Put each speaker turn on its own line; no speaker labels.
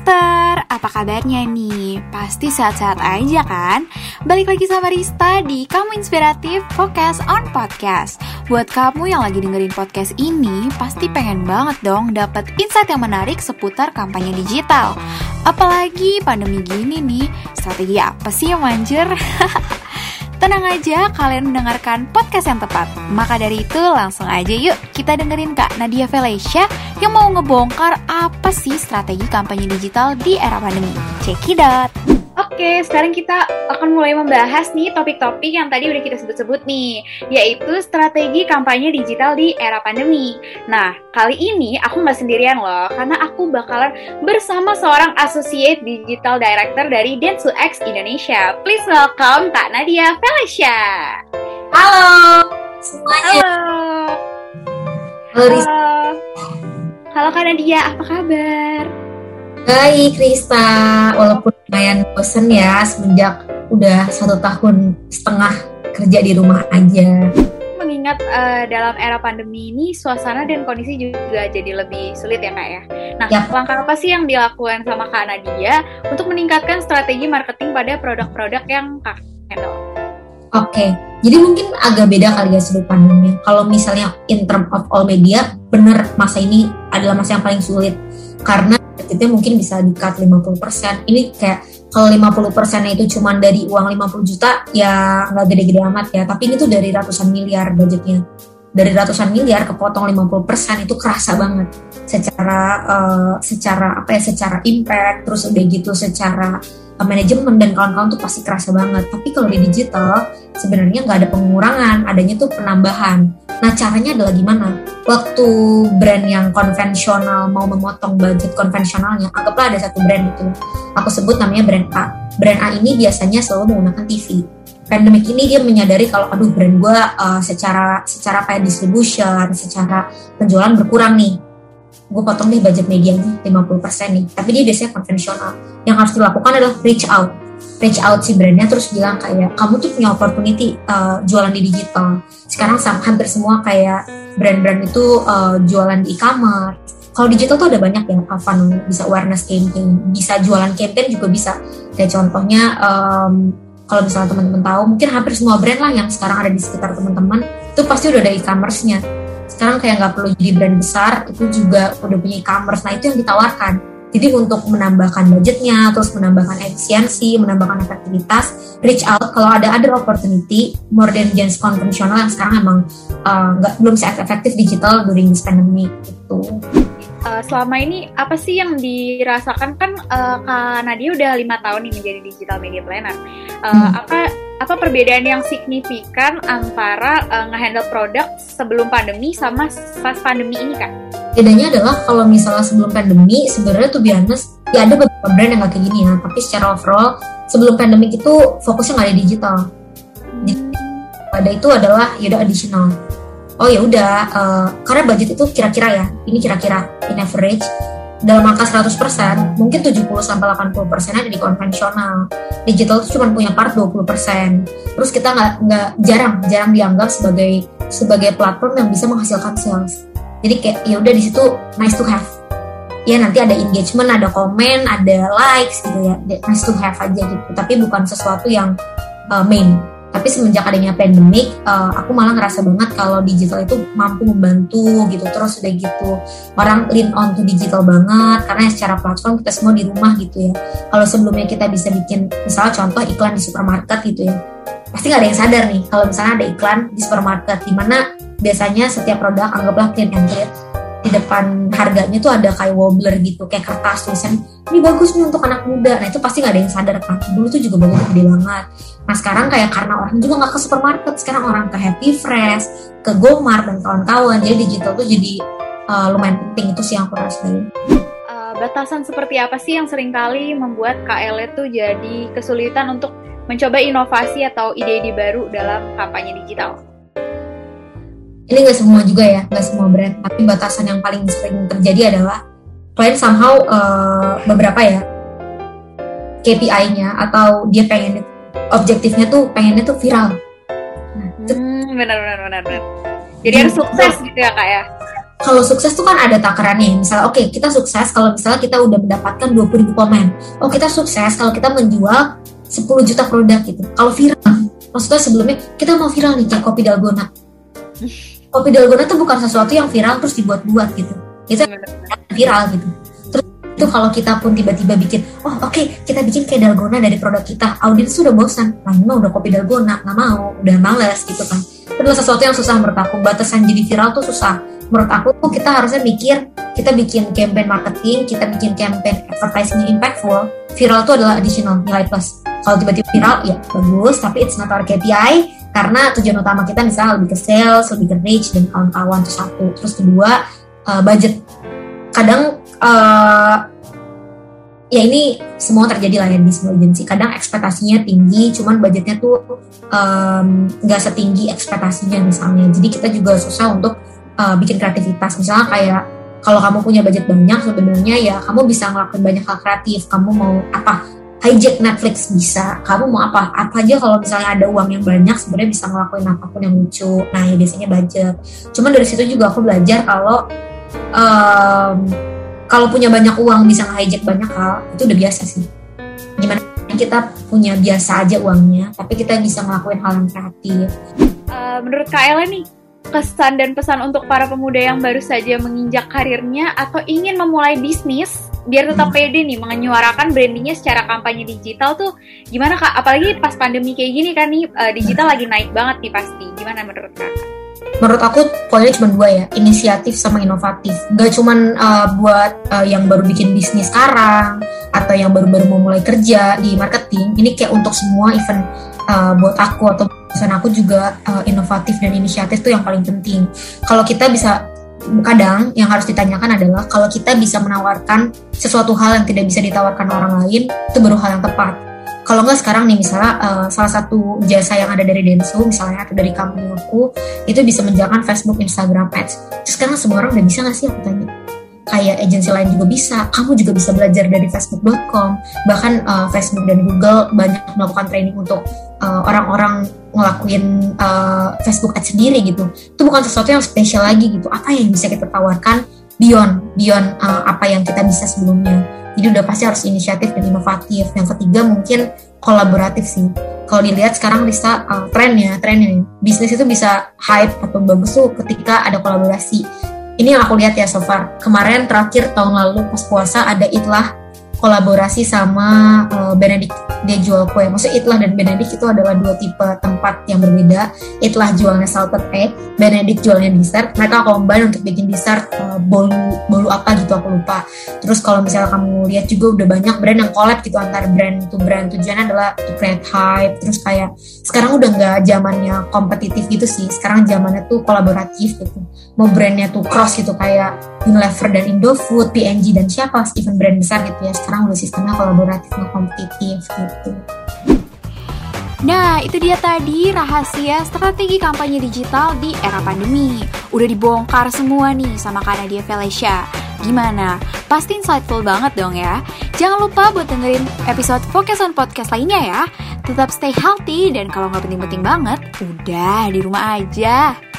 Marister, apa kabarnya nih? Pasti sehat-sehat aja kan? Balik lagi sama Rista di Kamu Inspiratif Focus on Podcast. Buat kamu yang lagi dengerin podcast ini, pasti pengen banget dong dapat insight yang menarik seputar kampanye digital. Apalagi pandemi gini nih, strategi apa sih yang manjur? Tenang aja, kalian mendengarkan podcast yang tepat. Maka dari itu, langsung aja yuk kita dengerin Kak Nadia Felicia yang mau ngebongkar apa sih strategi kampanye digital di era pandemi. Check it out! Oke, sekarang kita akan mulai membahas nih topik-topik yang tadi udah kita sebut-sebut nih, yaitu strategi kampanye digital di era pandemi. Nah, kali ini aku nggak sendirian loh, karena aku bakalan bersama seorang Associate Digital Director dari Dentsu X Indonesia. Please welcome Kak Nadia Felicia.
Halo semuanya.
Halo.
Halo.
Halo. Kak Nadia, apa kabar?
Baik Rista, walaupun lumayan bosen ya semenjak udah satu tahun setengah kerja di rumah aja.
Mengingat eh, dalam era pandemi ini suasana dan kondisi juga jadi lebih sulit ya kak ya. Nah,
Yap.
langkah apa sih yang dilakukan sama kak Nadia untuk meningkatkan strategi marketing pada produk-produk yang kak handle?
Oke, jadi mungkin agak beda kali ya sudut pandangnya. Kalau misalnya in term of all media, bener masa ini adalah masa yang paling sulit. Karena budgetnya mungkin bisa di-cut 50%. Ini kayak kalau 50% itu cuma dari uang 50 juta, ya nggak gede-gede amat ya. Tapi ini tuh dari ratusan miliar budgetnya. Dari ratusan miliar kepotong 50% itu kerasa banget. Secara eh, secara apa ya, secara impact, terus udah gitu secara eh, manajemen dan kawan-kawan tuh pasti kerasa banget. Tapi kalau di digital sebenarnya nggak ada pengurangan, adanya tuh penambahan. Nah caranya adalah gimana? Waktu brand yang konvensional mau memotong budget konvensionalnya, anggaplah ada satu brand itu. Aku sebut namanya brand A. Brand A ini biasanya selalu menggunakan TV. Pandemic ini dia menyadari kalau aduh brand gue secara secara kayak distribution, secara penjualan berkurang nih. Gue potong nih budget medianya 50% nih. Tapi dia biasanya konvensional. Yang harus dilakukan adalah reach out reach out si brandnya terus bilang kayak kamu tuh punya opportunity uh, jualan di digital. Sekarang sam- hampir semua kayak brand-brand itu uh, jualan di e-commerce. Kalau digital tuh ada banyak ya funnel bisa awareness campaign bisa jualan campaign juga bisa. Kayak contohnya um, kalau misalnya teman-teman tahu mungkin hampir semua brand lah yang sekarang ada di sekitar teman-teman itu pasti udah ada e-commerce-nya. Sekarang kayak nggak perlu jadi brand besar itu juga udah punya e-commerce. Nah itu yang ditawarkan jadi untuk menambahkan budgetnya, terus menambahkan efisiensi, menambahkan efektivitas, reach out kalau ada other opportunity more than just konvensional yang sekarang emang uh, nggak belum se efektif digital during this pandemic gitu.
Eh, selama ini apa sih yang dirasakan kan eh, kak Nadia udah lima tahun nih menjadi digital media planner. Eh,
Hmm.
Apa apa perbedaan yang signifikan antara eh, ngehandle produk sebelum pandemi sama pas pandemi ini kak?
Bedanya adalah kalau misalnya sebelum pandemi sebenarnya tuh biasa ya ada beberapa brand yang nggak kayak gini ya, tapi secara overall sebelum pandemic itu fokusnya nggak ada digital. Pada itu adalah yaudah additional. Oh ya udah, eh, karena budget itu kira-kira ya, ini kira-kira in average dalam angka 100%, mungkin 70 sampai 80% ada di konvensional. Digital itu cuma punya part 20%. Terus kita nggak nggak jarang jarang dianggap sebagai sebagai platform yang bisa menghasilkan sales. Jadi kayak ya udah di situ nice to have. Ya nanti ada engagement, ada komen, ada likes gitu ya. Nice to have aja gitu. Tapi bukan sesuatu yang uh, main. Tapi semenjak adanya pandemic, uh, aku malah ngerasa banget kalau digital itu mampu membantu gitu. Terus udah gitu, orang lean on to digital banget karena secara platform kita semua di rumah gitu ya. Kalau sebelumnya kita bisa bikin misalnya contoh iklan di supermarket gitu ya, pasti nggak ada yang sadar nih kalau misalnya ada iklan di supermarket di mana biasanya setiap produk anggaplah clean and clear di depan harganya tuh ada kayak wobbler gitu kayak kertas tulisan ini bagus nih untuk anak muda. Nah itu pasti nggak ada yang sadar kan dulu tuh juga banyak gede banget. Nah sekarang kayak karena orang juga nggak ke supermarket sekarang orang ke Happy Fresh ke Gomart dan kawan-kawan. Jadi digital tuh jadi uh, lumayan penting itu sih yang aku rasain.
Eh, batasan seperti apa sih yang sering kali membuat KL itu jadi kesulitan untuk mencoba inovasi atau ide-ide baru dalam kampanye digital?
Ini nggak semua juga ya nggak semua brand. Tapi batasan yang paling sering terjadi adalah klien somehow uh, beberapa ya KPI-nya atau dia pengen objektifnya tuh pengennya tuh viral.
Hmm, benar benar benar benar. Jadi harus sukses gitu ya kak ya?
kalau sukses tuh kan ada takarannya misalnya oke okay, kita sukses kalau misalnya kita udah mendapatkan 20 ribu komen. Oh kita sukses kalau kita menjual 10 juta produk gitu. Kalau viral maksudnya sebelumnya kita mau viral nih kayak kopi dalgona kopi dalgona tuh bukan sesuatu yang viral terus dibuat-buat gitu. Itu viral gitu. Terus itu kalau kita pun tiba-tiba bikin oh oke okay, kita bikin kayak dalgona dari produk kita. Audiens sudah bosan. Nah ini udah kopi dalgona nggak mau udah males gitu kan. Itu adalah sesuatu yang susah menurut aku. Batasan jadi viral tuh susah. Menurut aku tuh kita harusnya mikir kita bikin campaign marketing kita bikin campaign advertising impactful viral tuh adalah additional nilai plus. Kalau tiba-tiba viral ya bagus tapi it's not our KPI karena tujuan utama kita misalnya lebih ke sales lebih ke reach dan kawan-kawan itu satu. Terus kedua uh, budget. Kadang uh, ya ini semua terjadi lah ya di semua agensi. Kadang ekspektasinya tinggi cuman budgetnya tuh nggak um, setinggi ekspektasinya misalnya. Jadi kita juga susah untuk uh, bikin kreativitas. Misalnya kayak kalau kamu punya budget banyak sebenarnya ya kamu bisa ngelakuin banyak hal kreatif. Kamu mau apa hijack Netflix bisa. Kamu mau apa? Apa aja kalau misalnya ada uang yang banyak sebenarnya bisa ngelakuin apa pun yang lucu. Nah ya biasanya budget. Cuman dari situ juga aku belajar kalau um, kalau punya banyak uang bisa hijack banyak hal itu udah biasa sih. Gimana kita punya biasa aja uangnya tapi kita bisa ngelakuin hal yang kreatif.
Uh, menurut Kak Ella nih kesan dan pesan untuk para pemuda yang baru saja menginjak karirnya atau ingin memulai bisnis biar tetap hmm. pede nih menyuarakan brandingnya secara kampanye digital tuh gimana kak? Apalagi pas pandemi kayak gini kan nih uh, digital lagi naik banget nih pasti. Gimana menurut kak?
Menurut aku poinnya cuma dua ya, inisiatif sama inovatif. Gak cuma uh, buat uh, yang baru bikin bisnis sekarang atau yang baru-baru mau mulai kerja di marketing. Ini kayak untuk semua event uh, buat aku atau pesan aku juga uh, inovatif dan inisiatif tuh yang paling penting. Kalau kita bisa kadang yang harus ditanyakan adalah kalau kita bisa menawarkan sesuatu hal yang tidak bisa ditawarkan orang lain itu baru hal yang tepat. Kalau nggak sekarang nih misalnya uh, salah satu jasa yang ada dari Densu misalnya atau dari company aku itu bisa menjalankan Facebook, Instagram Ads. Terus sekarang semua orang udah bisa nggak sih aku tanya? kayak agensi lain juga bisa. Kamu juga bisa belajar dari facebook.com. Bahkan uh, Facebook dan Google banyak melakukan training untuk uh, orang-orang ngelakuin uh, Facebook Ads sendiri gitu. Itu bukan sesuatu yang spesial lagi gitu. Apa yang bisa kita tawarkan beyond beyond uh, apa yang kita bisa sebelumnya. Jadi udah pasti harus inisiatif dan inovatif. Yang ketiga mungkin kolaboratif sih. Kalau dilihat sekarang Lisa uh, trennya, trennya bisnis itu bisa hype atau bagus tuh ketika ada kolaborasi ini yang aku lihat ya so far. Kemarin terakhir tahun lalu pas puasa ada itlah kolaborasi sama uh, Benedict dia jual kue. Maksudnya Itlah dan Benedict itu adalah dua tipe tempat yang berbeda. Itlah jualnya salted egg, Benedict jualnya dessert. Mereka combine untuk bikin dessert uh, bolu bolu apa gitu aku lupa. Terus kalau misalnya kamu lihat juga udah banyak brand yang collab gitu antar brand itu brand tujuannya adalah to create hype. Terus kayak sekarang udah nggak zamannya kompetitif gitu sih. Sekarang zamannya tuh kolaboratif gitu. Mau brandnya tuh cross gitu kayak Unilever dan Indofood, P&G dan siapa even brand besar gitu ya udah sistemnya kolaboratif nggak kompetitif gitu.
Nah, itu dia tadi rahasia strategi kampanye digital di era pandemi. Udah dibongkar semua nih sama Kak Nadia Felicia. Gimana? Pasti insightful banget dong ya. Jangan lupa buat dengerin episode Focus on Podcast lainnya ya. Tetap stay healthy dan kalau nggak penting-penting banget, udah di rumah aja.